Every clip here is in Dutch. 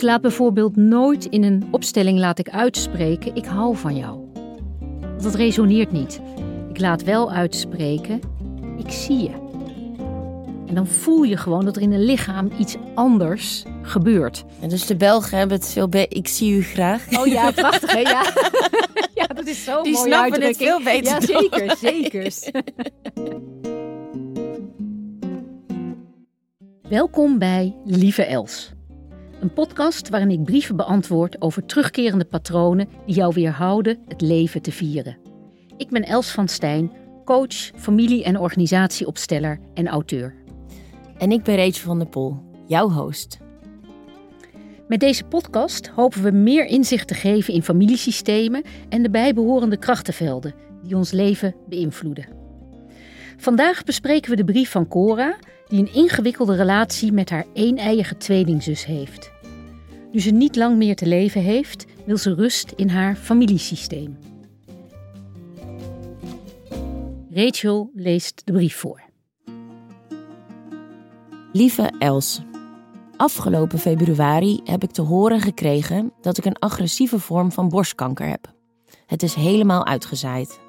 Ik laat bijvoorbeeld nooit in een opstelling laat ik uitspreken ik hou van jou. Dat resoneert niet. Ik laat wel uitspreken ik zie je. En dan voel je gewoon dat er in een lichaam iets anders gebeurt. En dus de Belgen hebben het veel beter. Ik zie u graag. Oh ja, prachtig hè? Ja, ja dat is zo Die mooi snappen het veel beter Ja, zeker, zeker. Welkom bij Lieve Els. Een podcast waarin ik brieven beantwoord over terugkerende patronen die jou weerhouden het leven te vieren. Ik ben Els van Stijn, coach, familie- en organisatieopsteller en auteur. En ik ben Rachel van der Pol, jouw host. Met deze podcast hopen we meer inzicht te geven in familiesystemen en de bijbehorende krachtenvelden die ons leven beïnvloeden. Vandaag bespreken we de brief van Cora, die een ingewikkelde relatie met haar een-eiige tweelingzus heeft. Nu ze niet lang meer te leven heeft, wil ze rust in haar familiesysteem. Rachel leest de brief voor. Lieve Els, afgelopen februari heb ik te horen gekregen dat ik een agressieve vorm van borstkanker heb. Het is helemaal uitgezaaid.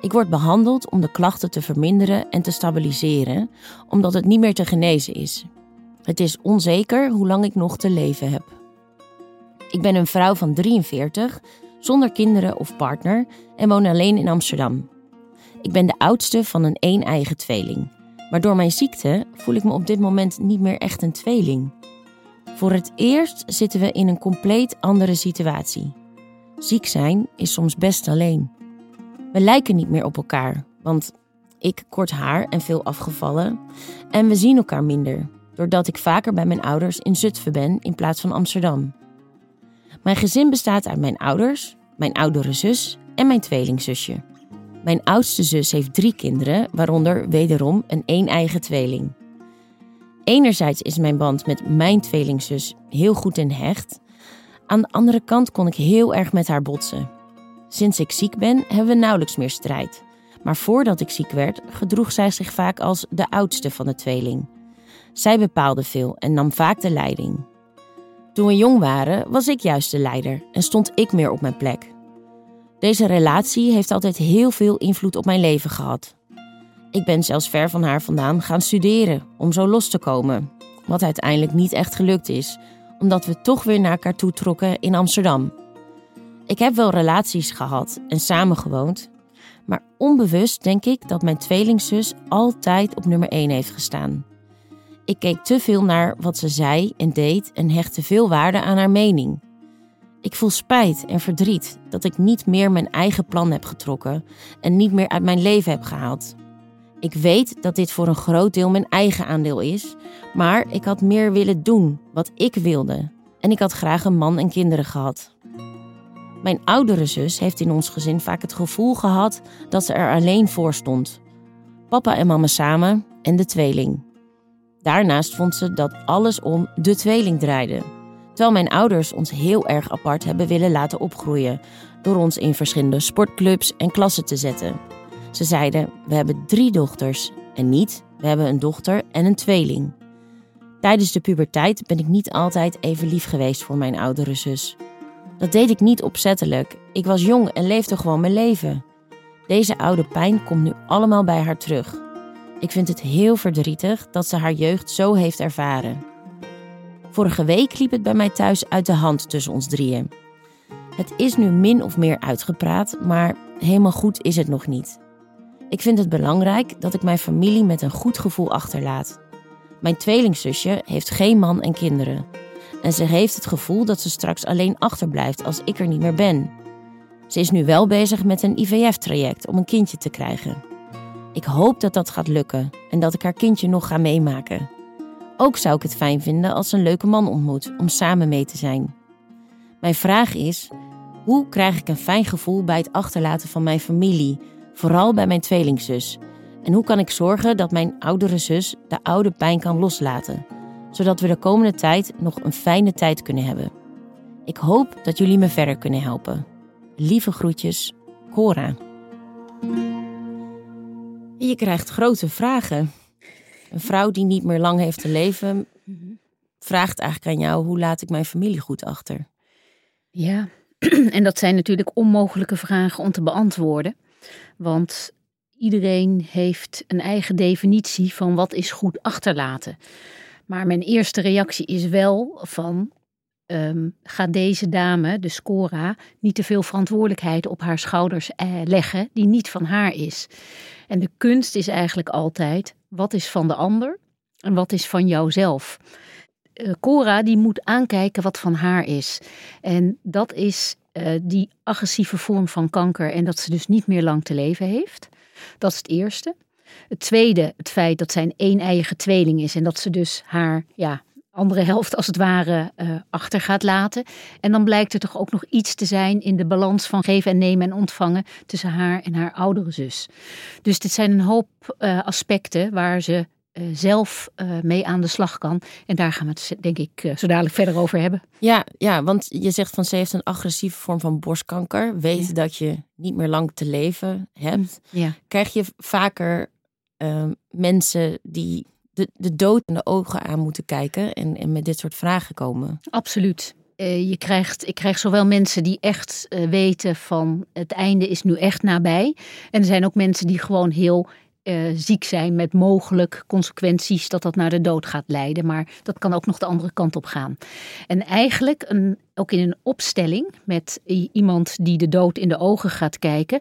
Ik word behandeld om de klachten te verminderen en te stabiliseren, omdat het niet meer te genezen is. Het is onzeker hoe lang ik nog te leven heb. Ik ben een vrouw van 43, zonder kinderen of partner en woon alleen in Amsterdam. Ik ben de oudste van een een-eigen tweeling. Maar door mijn ziekte voel ik me op dit moment niet meer echt een tweeling. Voor het eerst zitten we in een compleet andere situatie. Ziek zijn is soms best alleen. We lijken niet meer op elkaar, want ik kort haar en veel afgevallen. En we zien elkaar minder, doordat ik vaker bij mijn ouders in Zutphen ben in plaats van Amsterdam. Mijn gezin bestaat uit mijn ouders, mijn oudere zus en mijn tweelingzusje. Mijn oudste zus heeft drie kinderen, waaronder wederom een een-eigen tweeling. Enerzijds is mijn band met mijn tweelingzus heel goed en hecht. Aan de andere kant kon ik heel erg met haar botsen. Sinds ik ziek ben, hebben we nauwelijks meer strijd. Maar voordat ik ziek werd, gedroeg zij zich vaak als de oudste van de tweeling. Zij bepaalde veel en nam vaak de leiding. Toen we jong waren, was ik juist de leider en stond ik meer op mijn plek. Deze relatie heeft altijd heel veel invloed op mijn leven gehad. Ik ben zelfs ver van haar vandaan gaan studeren om zo los te komen. Wat uiteindelijk niet echt gelukt is, omdat we toch weer naar elkaar toe trokken in Amsterdam. Ik heb wel relaties gehad en samengewoond, maar onbewust denk ik dat mijn tweelingzus altijd op nummer 1 heeft gestaan. Ik keek te veel naar wat ze zei en deed en hechtte veel waarde aan haar mening. Ik voel spijt en verdriet dat ik niet meer mijn eigen plan heb getrokken en niet meer uit mijn leven heb gehaald. Ik weet dat dit voor een groot deel mijn eigen aandeel is, maar ik had meer willen doen wat ik wilde. En ik had graag een man en kinderen gehad. Mijn oudere zus heeft in ons gezin vaak het gevoel gehad dat ze er alleen voor stond. Papa en mama samen en de tweeling. Daarnaast vond ze dat alles om de tweeling draaide. Terwijl mijn ouders ons heel erg apart hebben willen laten opgroeien door ons in verschillende sportclubs en klassen te zetten. Ze zeiden: We hebben drie dochters en niet, we hebben een dochter en een tweeling. Tijdens de puberteit ben ik niet altijd even lief geweest voor mijn oudere zus. Dat deed ik niet opzettelijk. Ik was jong en leefde gewoon mijn leven. Deze oude pijn komt nu allemaal bij haar terug. Ik vind het heel verdrietig dat ze haar jeugd zo heeft ervaren. Vorige week liep het bij mij thuis uit de hand tussen ons drieën. Het is nu min of meer uitgepraat, maar helemaal goed is het nog niet. Ik vind het belangrijk dat ik mijn familie met een goed gevoel achterlaat. Mijn tweelingzusje heeft geen man en kinderen. En ze heeft het gevoel dat ze straks alleen achterblijft als ik er niet meer ben. Ze is nu wel bezig met een IVF-traject om een kindje te krijgen. Ik hoop dat dat gaat lukken en dat ik haar kindje nog ga meemaken. Ook zou ik het fijn vinden als ze een leuke man ontmoet om samen mee te zijn. Mijn vraag is: Hoe krijg ik een fijn gevoel bij het achterlaten van mijn familie, vooral bij mijn tweelingzus? En hoe kan ik zorgen dat mijn oudere zus de oude pijn kan loslaten, zodat we de komende tijd nog een fijne tijd kunnen hebben? Ik hoop dat jullie me verder kunnen helpen. Lieve groetjes, Cora. Je krijgt grote vragen. Een vrouw die niet meer lang heeft te leven, vraagt eigenlijk aan jou: hoe laat ik mijn familie goed achter? Ja, en dat zijn natuurlijk onmogelijke vragen om te beantwoorden. Want iedereen heeft een eigen definitie van wat is goed achterlaten. Maar mijn eerste reactie is wel van um, gaat deze dame, de Scora, niet te veel verantwoordelijkheid op haar schouders eh, leggen die niet van haar is. En de kunst is eigenlijk altijd wat is van de ander en wat is van jouzelf. Uh, Cora die moet aankijken wat van haar is. En dat is uh, die agressieve vorm van kanker en dat ze dus niet meer lang te leven heeft. Dat is het eerste. Het tweede, het feit dat zij een een-eiige tweeling is en dat ze dus haar ja, andere helft als het ware uh, achter gaat laten. En dan blijkt er toch ook nog iets te zijn in de balans van geven en nemen en ontvangen tussen haar en haar oudere zus. Dus dit zijn een hoop uh, aspecten waar ze uh, zelf mee aan de slag kan. En daar gaan we het denk ik zo dadelijk verder over hebben. Ja, ja, want je zegt van ze heeft een agressieve vorm van borstkanker. Weet ja. dat je niet meer lang te leven hebt. Ja. Krijg je vaker mensen die de, de dood in de ogen aan moeten kijken en, en met dit soort vragen komen. Absoluut. Uh, je krijgt, ik krijg zowel mensen die echt uh, weten van het einde is nu echt nabij. En er zijn ook mensen die gewoon heel uh, ziek zijn met mogelijk consequenties dat dat naar de dood gaat leiden. Maar dat kan ook nog de andere kant op gaan. En eigenlijk een, ook in een opstelling met iemand die de dood in de ogen gaat kijken.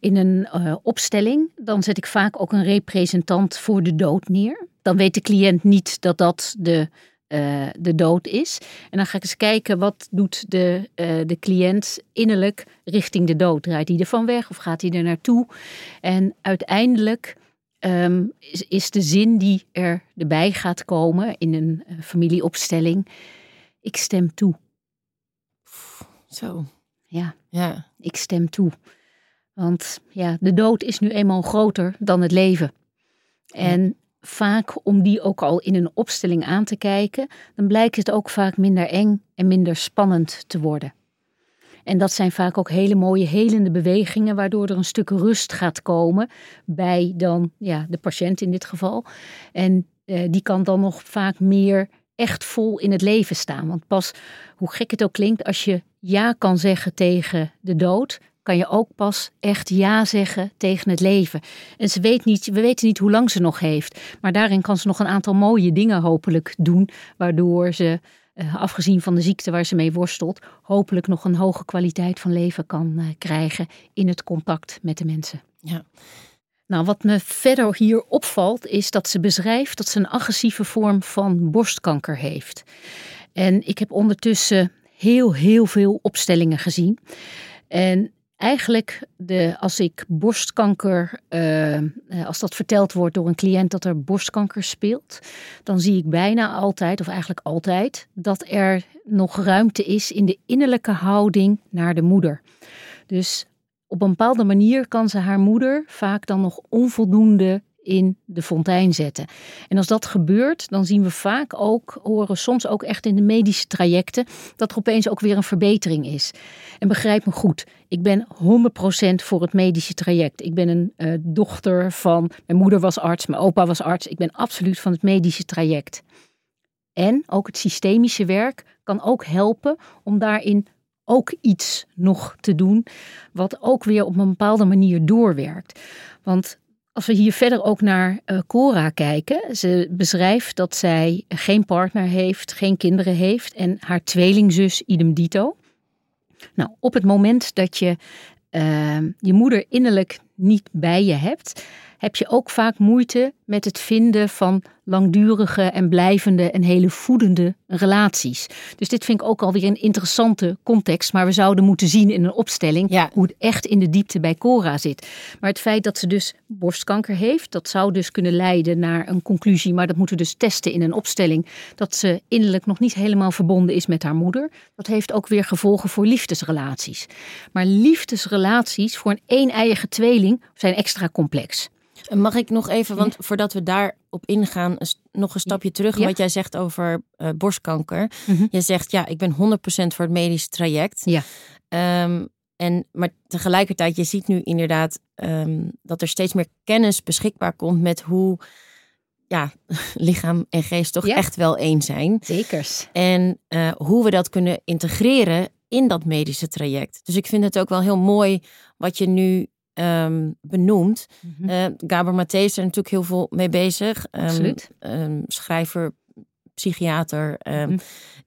In een uh, opstelling, dan zet ik vaak ook een representant voor de dood neer. Dan weet de cliënt niet dat dat de uh, de dood is. En dan ga ik eens kijken wat doet de, de cliënt innerlijk richting de dood. Draait hij ervan weg of gaat hij er naartoe? En uiteindelijk um, is, is, de zin die er erbij gaat komen in een uh, familieopstelling: ik stem toe. Zo. Ja. ja, ik stem toe. Want ja, de dood is nu eenmaal groter dan het leven. En ja vaak om die ook al in een opstelling aan te kijken, dan blijkt het ook vaak minder eng en minder spannend te worden. En dat zijn vaak ook hele mooie helende bewegingen, waardoor er een stuk rust gaat komen bij dan ja, de patiënt in dit geval. En eh, die kan dan nog vaak meer echt vol in het leven staan. Want pas, hoe gek het ook klinkt, als je ja kan zeggen tegen de dood, kan je ook pas echt ja zeggen tegen het leven. En ze weet niet, we weten niet hoe lang ze nog heeft. Maar daarin kan ze nog een aantal mooie dingen hopelijk doen. Waardoor ze, afgezien van de ziekte waar ze mee worstelt, hopelijk nog een hoge kwaliteit van leven kan uh, krijgen in het contact met de mensen. Ja. Nou, wat me verder hier opvalt, is dat ze beschrijft dat ze een agressieve vorm van borstkanker heeft. En ik heb ondertussen heel, heel veel opstellingen gezien. En eigenlijk, de, als ik borstkanker, uh, als dat verteld wordt door een cliënt dat er borstkanker speelt, dan zie ik bijna altijd, of eigenlijk altijd, dat er nog ruimte is in de innerlijke houding naar de moeder. Dus op een bepaalde manier kan ze haar moeder vaak dan nog onvoldoende in de fontein zetten. En als dat gebeurt, dan zien we vaak ook, horen soms ook echt in de medische trajecten, dat er opeens ook weer een verbetering is. En begrijp me goed, ik ben 100% voor het medische traject. Ik ben een uh, dochter van, mijn moeder was arts, mijn opa was arts. Ik ben absoluut van het medische traject. En ook het systemische werk kan ook helpen om daarin ook iets nog te doen, wat ook weer op een bepaalde manier doorwerkt. Want als we hier verder ook naar uh, Cora kijken, ze beschrijft dat zij geen partner heeft, geen kinderen heeft en haar tweelingzus idem dito. Nou, op het moment dat je uh, je moeder innerlijk niet bij je hebt, heb je ook vaak moeite met het vinden van langdurige en blijvende en hele voedende relaties. Dus dit vind ik ook alweer een interessante context, maar we zouden moeten zien in een opstelling hoe het echt in de diepte bij Cora zit. Maar het feit dat ze dus borstkanker heeft, dat zou dus kunnen leiden naar een conclusie, maar dat moeten we dus testen in een opstelling, dat ze innerlijk nog niet helemaal verbonden is met haar moeder. Dat heeft ook weer gevolgen voor liefdesrelaties. Maar liefdesrelaties voor een een-eigen tweeling zijn extra complex. Mag ik nog even, want voordat we daarop ingaan, nog een stapje terug. Wat jij zegt over uh, borstkanker. Mm Je zegt, ja, ik ben 100% voor het medische traject. Ja. Um, en, maar tegelijkertijd, je ziet nu inderdaad um, dat er steeds meer kennis beschikbaar komt met hoe ja, lichaam en geest toch echt wel één zijn. Zekers. En uh, hoe we dat kunnen integreren in dat medische traject. Dus ik vind het ook wel heel mooi wat je nu um, benoemd. Mm -hmm. Gabor Maté is er natuurlijk heel veel mee bezig. Um, Absoluut. Um, schrijver, psychiater, mm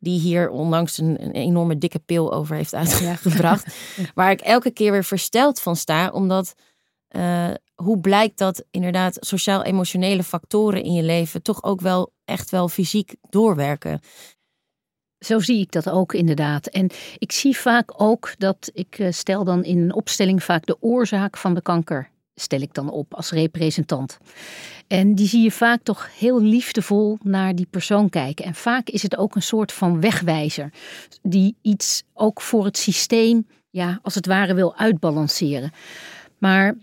die hier onlangs een, een, enorme dikke pil over heeft uitgebracht. waar ik elke keer weer versteld van sta, omdat uh, hoe blijkt dat inderdaad sociaal-emotionele factoren in je leven toch ook wel echt wel fysiek doorwerken. Zo zie ik dat ook inderdaad. En ik zie vaak ook dat ik eh, stel dan in een opstelling vaak de oorzaak van de kanker stel ik dan op als representant. En die zie je vaak toch heel liefdevol naar die persoon kijken. En vaak is het ook een soort van wegwijzer die iets ook voor het systeem, ja, als het ware wil uitbalanceren. Maar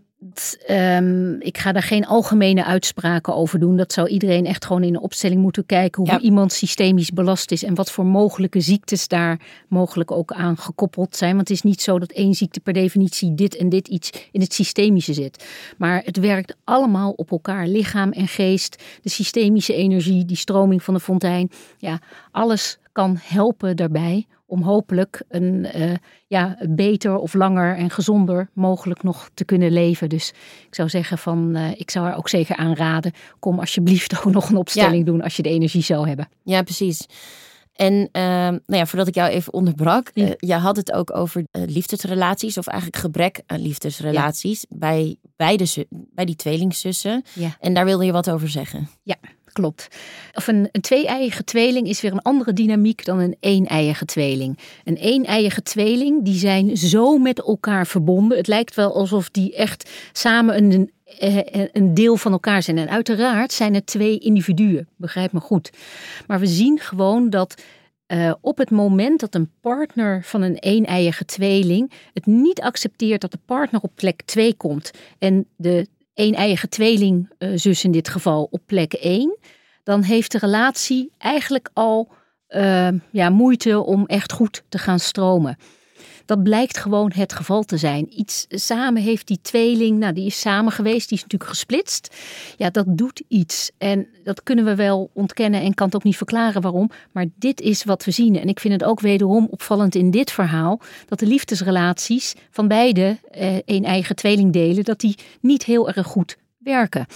Um, ik ga daar geen algemene uitspraken over doen. Dat zou iedereen echt gewoon in een opstelling moeten kijken hoe iemand systemisch belast is en wat voor mogelijke ziektes daar mogelijk ook aan gekoppeld zijn. Want het is niet zo dat één ziekte per definitie dit en dit iets in het systemische zit. Maar het werkt allemaal op elkaar. Lichaam en geest, de systemische energie, die stroming van de fontein. Ja, alles kan helpen daarbij om hopelijk een uh, ja, beter of langer en gezonder mogelijk nog te kunnen leven. Dus ik zou zeggen van, uh, ik zou er ook zeker aanraden, kom alsjeblieft ook nog een opstelling doen als je de energie zou hebben. Ja, precies. En uh, nou ja, voordat ik jou even onderbrak, ja. je had het ook over liefdesrelaties of eigenlijk gebrek aan liefdesrelaties ja. bij, beide, bij die tweelingzussen. Ja. En daar wilde je wat over zeggen. Ja, Klopt. Of een, een twee-eiige tweeling is weer een andere dynamiek dan een één-eiige tweeling. Een één-eiige tweeling, die zijn zo met elkaar verbonden. Het lijkt wel alsof die echt samen een, eh, een deel van elkaar zijn. En uiteraard zijn het twee individuen, begrijp me goed. Maar we zien gewoon dat uh, op het moment dat een partner van een een-eiige tweeling het niet accepteert dat de partner op plek 2 komt en de een eigen tweelingzus eh, in dit geval op plek 1, dan heeft de relatie eigenlijk al uh, ja, moeite om echt goed te gaan stromen. Dat blijkt gewoon het geval te zijn. Iets samen heeft die tweeling, nou die is samen geweest, die is natuurlijk gesplitst. Ja, dat doet iets. En dat kunnen we wel ontkennen en kan het ook niet verklaren waarom. Maar dit is wat we zien. En ik vind het ook wederom opvallend in dit verhaal dat de liefdesrelaties van beide eh, een eigen tweeling delen, dat die niet heel erg goed werken.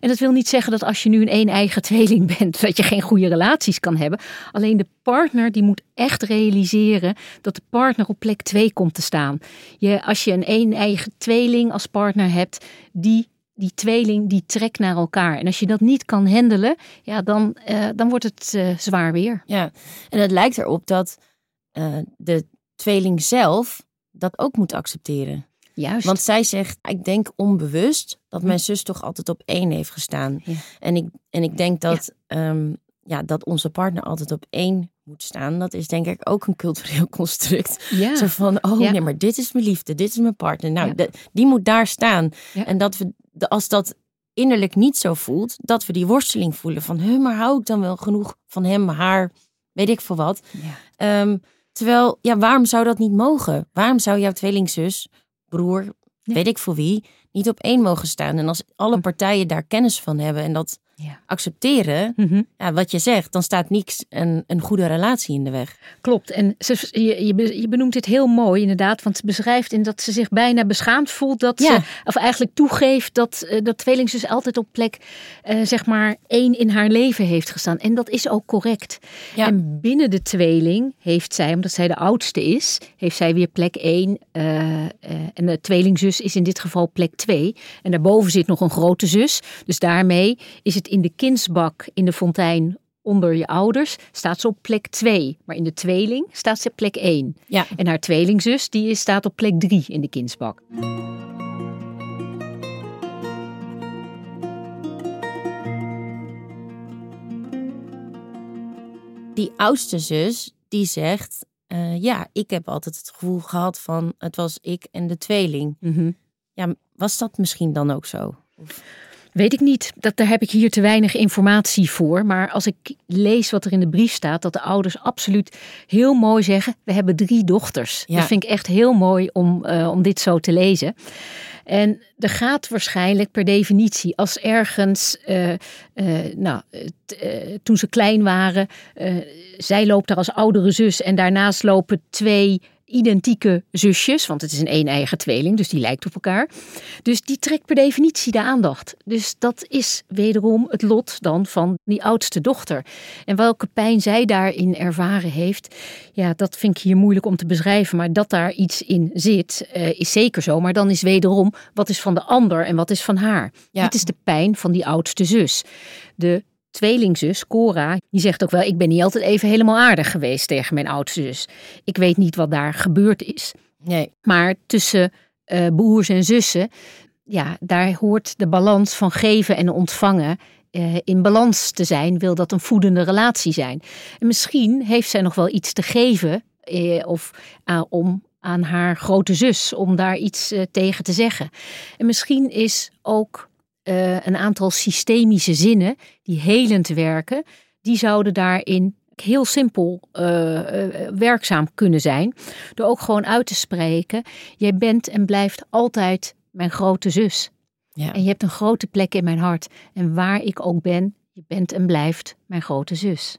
En dat wil niet zeggen dat als je nu een een eigen tweeling bent, dat je geen goede relaties kan hebben. Alleen de partner die moet echt realiseren dat de partner op plek 2 komt te staan. Je, als je een een eigen tweeling als partner hebt, die die tweeling die trekt naar elkaar. En als je dat niet kan handelen, ja, dan, uh, dan wordt het uh, zwaar weer. Ja, en het lijkt erop dat uh, de tweeling zelf dat ook moet accepteren. Juist. Want zij zegt, ik denk onbewust dat mijn zus toch altijd op één heeft gestaan. Ja. En, ik, en ik denk dat, ja. Um, ja, dat onze partner altijd op één moet staan. Dat is denk ik ook een cultureel construct. Ja. Zo van, oh nee, maar dit is mijn liefde, dit is mijn partner. Nou, de, die moet daar staan. En dat we, als dat innerlijk niet zo voelt, dat we die worsteling voelen van, huh, maar hou ik dan wel genoeg van hem, haar, weet ik veel wat. Um, terwijl, ja, waarom zou dat niet mogen? Waarom zou jouw tweelingzus broer, weet ik voor wie, niet op één mogen staan. En als alle partijen daar kennis van hebben en dat Ja. accepteren, Mhm. ja, wat je zegt, dan staat niks een, een goede relatie in de weg. Klopt. En ze, je, je be- je benoemt dit heel mooi inderdaad. Want ze beschrijft in dat ze zich bijna beschaamd voelt. Dat Ja. ze, of eigenlijk toegeeft dat, eh, dat tweelingzus altijd op plek eh, zeg maar één in haar leven heeft gestaan. En dat is ook correct. Ja. En binnen de tweeling heeft zij, omdat zij de oudste is, heeft zij weer plek één. eh, en de tweelingzus is in dit geval plek twee. En daarboven zit nog een grote zus. Dus daarmee is het in de kindsbak in de fontein onder je ouders staat ze op plek 2. Maar in de tweeling staat ze op plek 1. Ja. En haar tweelingzus die staat op plek 3 in de kindsbak. Die oudste zus, die zegt, eh, ja, ik heb altijd het gevoel gehad van, het was ik en de tweeling. Ja, was dat misschien dan ook zo? Weet ik niet. Dat, daar heb ik hier te weinig informatie voor. Maar als ik lees wat er in de brief staat, dat de ouders absoluut heel mooi zeggen: We hebben drie dochters. Ja. Dat vind ik echt heel mooi om, eh, om dit zo te lezen. En er gaat waarschijnlijk per definitie, als ergens, eh, eh, nou, t- toen ze klein waren, zij loopt daar als oudere zus en daarnaast lopen twee identieke zusjes, want het is een een-eigen tweeling, dus die lijkt op elkaar. Dus die trekt per definitie de aandacht. Dus dat is wederom het lot dan van die oudste dochter. En welke pijn zij daarin ervaren heeft, ja, dat vind ik hier moeilijk om te beschrijven. Maar dat daar iets in zit, eh, is zeker zo. Maar dan is wederom, wat is van de ander en wat is van haar? Ja. Dit is de pijn van die oudste zus. De tweelingzus, Cora, die zegt ook wel... ik ben niet altijd even helemaal aardig geweest tegen mijn oudste zus. Ik weet niet wat daar gebeurd is. Nee. Maar tussen eh, broers en zussen, ja, daar hoort de balans van geven en ontvangen eh, in balans te zijn. Wil dat een voedende relatie zijn? En misschien heeft zij nog wel iets te geven eh, of aan- om aan haar grote zus om daar iets tegen te zeggen. En misschien is ook eh, een aantal systemische zinnen die helend werken, die zouden daarin heel simpel eh, eh, werkzaam kunnen zijn. Door ook gewoon uit te spreken: jij bent en blijft altijd mijn grote zus. Ja. En je hebt een grote plek in mijn hart. En waar ik ook ben, je bent en blijft mijn grote zus.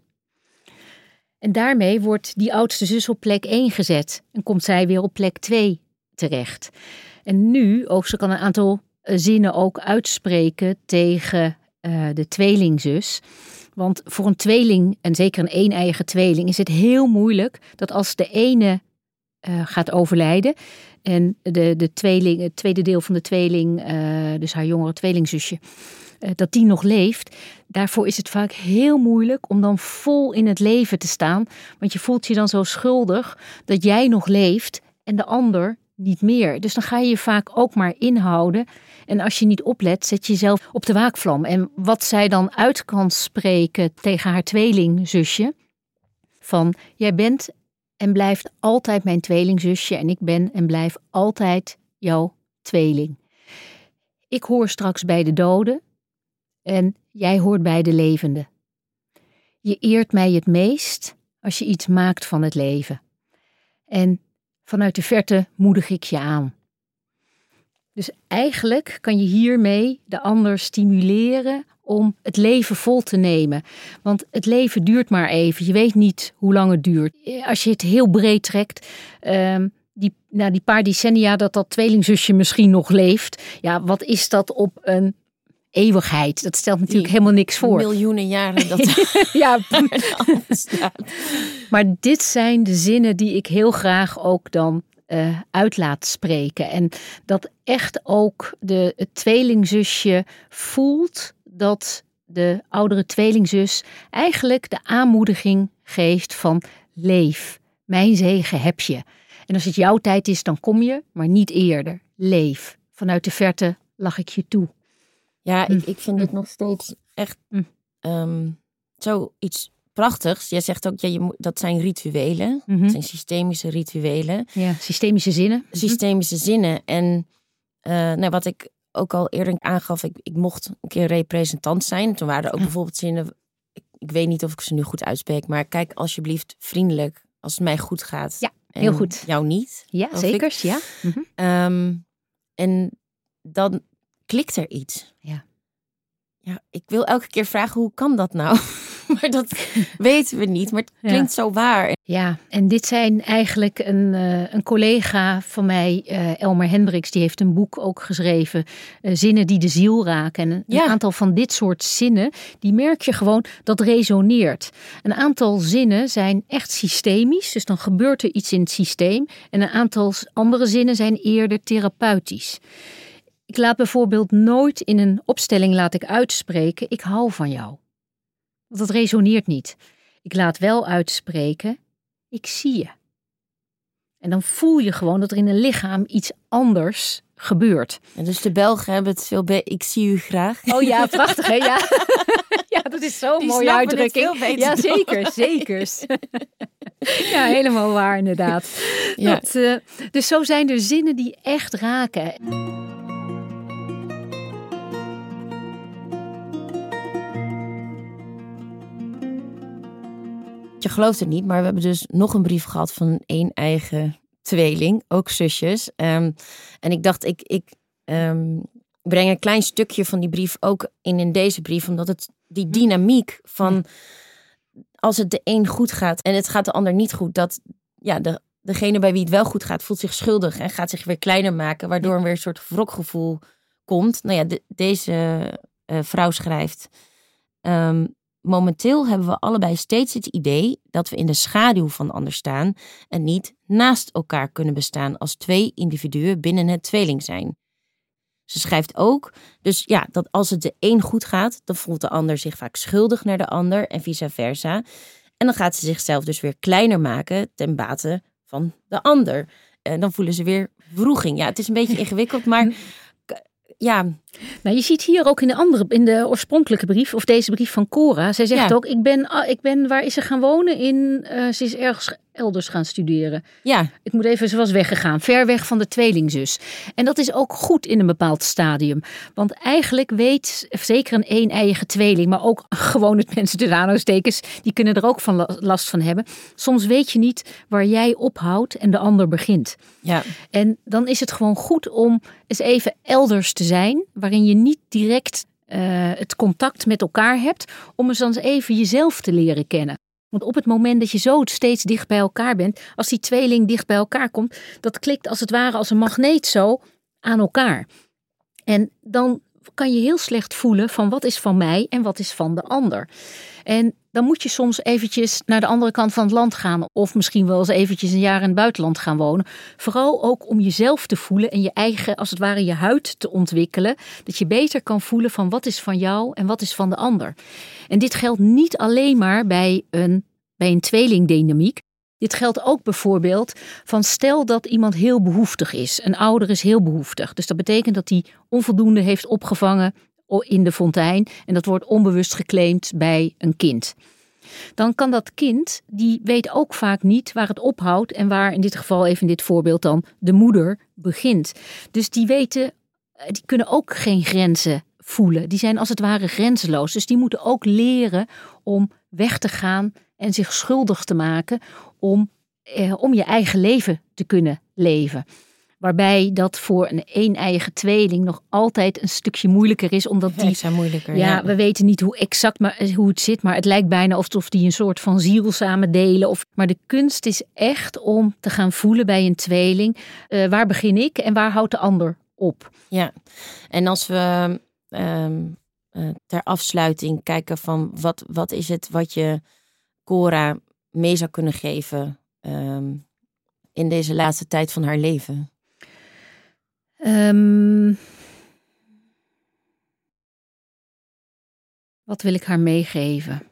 En daarmee wordt die oudste zus op plek 1 gezet en komt zij weer op plek 2 terecht. En nu, ook ze kan een aantal zinnen ook uitspreken tegen eh, de tweelingzus. Want voor een tweeling, en zeker een een-eigen tweeling, is het heel moeilijk dat als de ene eh, gaat overlijden en de, de tweeling, het tweede deel van de tweeling, eh, dus haar jongere tweelingzusje, dat die nog leeft. Daarvoor is het vaak heel moeilijk om dan vol in het leven te staan. Want je voelt je dan zo schuldig dat jij nog leeft en de ander niet meer. Dus dan ga je je vaak ook maar inhouden. En als je niet oplet, zet je jezelf op de waakvlam. En wat zij dan uit kan spreken tegen haar tweelingzusje. Van, jij bent en blijft altijd mijn tweelingzusje en ik ben en blijf altijd jouw tweeling. Ik hoor straks bij de doden en jij hoort bij de levenden. Je eert mij het meest als je iets maakt van het leven. En vanuit de verte moedig ik je aan. Dus eigenlijk kan je hiermee de ander stimuleren om het leven vol te nemen. Want het leven duurt maar even. Je weet niet hoe lang het duurt. Als je het heel breed trekt, ehm, die, na die paar decennia dat dat tweelingzusje misschien nog leeft, ja, wat is dat op een eeuwigheid? Dat stelt natuurlijk Die helemaal niks voor. Miljoenen jaren dat Ja, maar dit zijn de zinnen die ik heel graag ook dan eh, uit laat spreken. En dat echt ook de, het tweelingzusje voelt dat de oudere tweelingzus eigenlijk de aanmoediging geeft van leef, mijn zegen heb je. En als het jouw tijd is, dan kom je, maar niet eerder. Leef. Vanuit de verte lach ik je toe. Ja, Hm. ik, ik vind het nog steeds echt Hm. ehm, zoiets prachtigs. Jij zegt ook, ja, je moet, dat zijn rituelen. Mhm. Dat zijn systemische rituelen. Ja, systemische zinnen. Systemische zinnen. En eh, nou, wat ik ook al eerder aangaf, ik, ik mocht een keer representant zijn. Toen waren er ook Ja. bijvoorbeeld zinnen, ik, ik weet niet of ik ze nu goed uitspreek, maar kijk alsjeblieft vriendelijk als het mij goed gaat. Ja, en heel goed. Jou niet. Ja, ik. zeker. Ja. Mhm. Ehm, en dan klikt er iets. Ja. ja, ik wil elke keer vragen hoe kan dat nou? maar dat weten we niet. Maar het klinkt zo waar. Ja, en dit zijn eigenlijk een, uh, een collega van mij, uh, Elmer Hendricks, die heeft een boek ook geschreven, uh, Zinnen die de ziel raken. En een, ja. een aantal van dit soort zinnen, die merk je gewoon dat resoneert. Een aantal zinnen zijn echt systemisch, dus dan gebeurt er iets in het systeem. En een aantal andere zinnen zijn eerder therapeutisch. Ik laat bijvoorbeeld nooit in een opstelling laat ik uitspreken, ik hou van jou. Want dat resoneert niet. Ik laat wel uitspreken, ik zie je. En dan voel je gewoon dat er in een lichaam iets anders gebeurt. En dus de Belgen hebben het veel beter. Ik zie u graag. Oh ja, prachtig hè? Ja, ja dat is zo'n mooie uitdrukking. Ja, zeker, zeker. ja, helemaal waar inderdaad. Ja. Dat, uh, dus zo zijn er zinnen die echt raken. Je gelooft het niet, maar we hebben dus nog een brief gehad van één eigen tweeling, ook zusjes. Um, en ik dacht, ik, ik um, breng een klein stukje van die brief ook in, in deze brief, omdat het die dynamiek van als het de een goed gaat en het gaat de ander niet goed, dat ja, de, degene bij wie het wel goed gaat, voelt zich schuldig en gaat zich weer kleiner maken, waardoor er weer een soort wrokgevoel komt. Nou ja, de, deze uh, vrouw schrijft. Um, Momenteel hebben we allebei steeds het idee dat we in de schaduw van de ander staan en niet naast elkaar kunnen bestaan als twee individuen binnen het tweeling zijn. Ze schrijft ook, dus ja, dat als het de een goed gaat, dan voelt de ander zich vaak schuldig naar de ander en vice versa. En dan gaat ze zichzelf dus weer kleiner maken ten bate van de ander. En dan voelen ze weer vroeging. Ja, het is een beetje ingewikkeld, maar ja. Nou, je ziet hier ook in de andere, in de oorspronkelijke brief, of deze brief van Cora. Zij zegt ook: ik ben, ah, ik ben, waar is ze gaan wonen? In, uh, ze is ergens elders gaan studeren. Ja. Ik moet even, ze was weggegaan, ver weg van de tweelingzus. En dat is ook goed in een bepaald stadium. Want eigenlijk weet zeker een een-eigen tweeling, maar ook gewoon het mensen de aanhalingstekens, die kunnen er ook van last van hebben. Soms weet je niet waar jij ophoudt en de ander begint. Ja. En dan is het gewoon goed om eens even elders te zijn, waarin je niet direct uh, het contact met elkaar hebt, om eens dan even jezelf te leren kennen. Want op het moment dat je zo steeds dicht bij elkaar bent, als die tweeling dicht bij elkaar komt, dat klikt als het ware als een magneet zo aan elkaar. En dan kan je heel slecht voelen van wat is van mij en wat is van de ander. En dan moet je soms eventjes naar de andere kant van het land gaan. Of misschien wel eens eventjes een jaar in het buitenland gaan wonen. Vooral ook om jezelf te voelen en je eigen, als het ware, je huid te ontwikkelen. Dat je beter kan voelen van wat is van jou en wat is van de ander. En dit geldt niet alleen maar bij een, bij een tweelingdynamiek. Dit geldt ook bijvoorbeeld van stel dat iemand heel behoeftig is. Een ouder is heel behoeftig. Dus dat betekent dat hij onvoldoende heeft opgevangen in de fontein en dat wordt onbewust geclaimd bij een kind. Dan kan dat kind, die weet ook vaak niet waar het ophoudt en waar in dit geval even in dit voorbeeld dan de moeder begint. Dus die weten, eh, die kunnen ook geen grenzen voelen. Die zijn als het ware grenzeloos. Dus die moeten ook leren om weg te gaan en zich schuldig te maken om, eh, om je eigen leven te kunnen leven. Waarbij dat voor een een-eigen tweeling nog altijd een stukje moeilijker is. Omdat die. zijn moeilijker. Ja, we weten niet hoe exact maar, eh, hoe het zit. Maar het lijkt bijna alsof die een soort van ziel samen delen. Of, maar de kunst is echt om te gaan voelen bij een tweeling. Uh, waar begin ik en waar houdt de ander op? Ja, en als we um, uh, ter afsluiting kijken van wat, wat is het wat je Cora mee zou kunnen geven um, in deze laatste tijd van haar leven? Um, wat wil ik haar meegeven?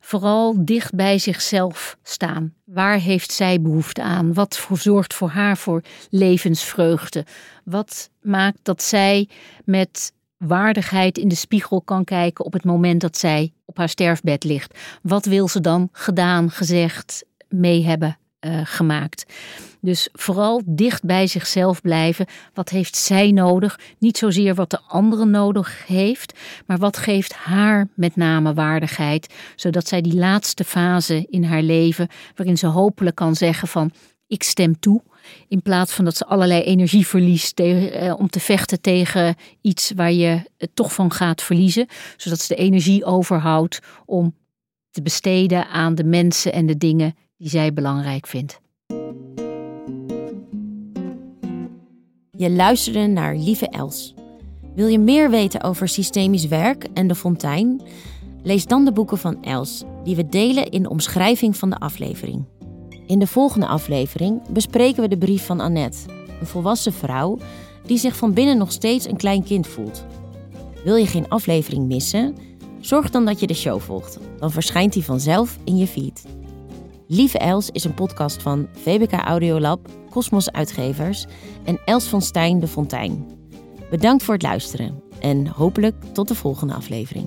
Vooral dicht bij zichzelf staan. Waar heeft zij behoefte aan? Wat zorgt voor haar voor levensvreugde? Wat maakt dat zij met waardigheid in de spiegel kan kijken op het moment dat zij op haar sterfbed ligt? Wat wil ze dan gedaan, gezegd, mee hebben uh, gemaakt? Dus vooral dicht bij zichzelf blijven. Wat heeft zij nodig? Niet zozeer wat de andere nodig heeft, maar wat geeft haar met name waardigheid, zodat zij die laatste fase in haar leven, waarin ze hopelijk kan zeggen van ik stem toe. In plaats van dat ze allerlei energie verliest tegen, om te vechten tegen iets waar je het toch van gaat verliezen. Zodat ze de energie overhoudt om te besteden aan de mensen en de dingen die zij belangrijk vindt. Je luisterde naar Lieve Els. Wil je meer weten over systemisch werk en de fontein? Lees dan de boeken van Els, die we delen in de omschrijving van de aflevering. In de volgende aflevering bespreken we de brief van Annette, een volwassen vrouw die zich van binnen nog steeds een klein kind voelt. Wil je geen aflevering missen? Zorg dan dat je de show volgt. Dan verschijnt die vanzelf in je feed. Lieve Els is een podcast van VBK Audiolab, Cosmos Uitgevers en Els van Stijn de Fontijn. Bedankt voor het luisteren en hopelijk tot de volgende aflevering.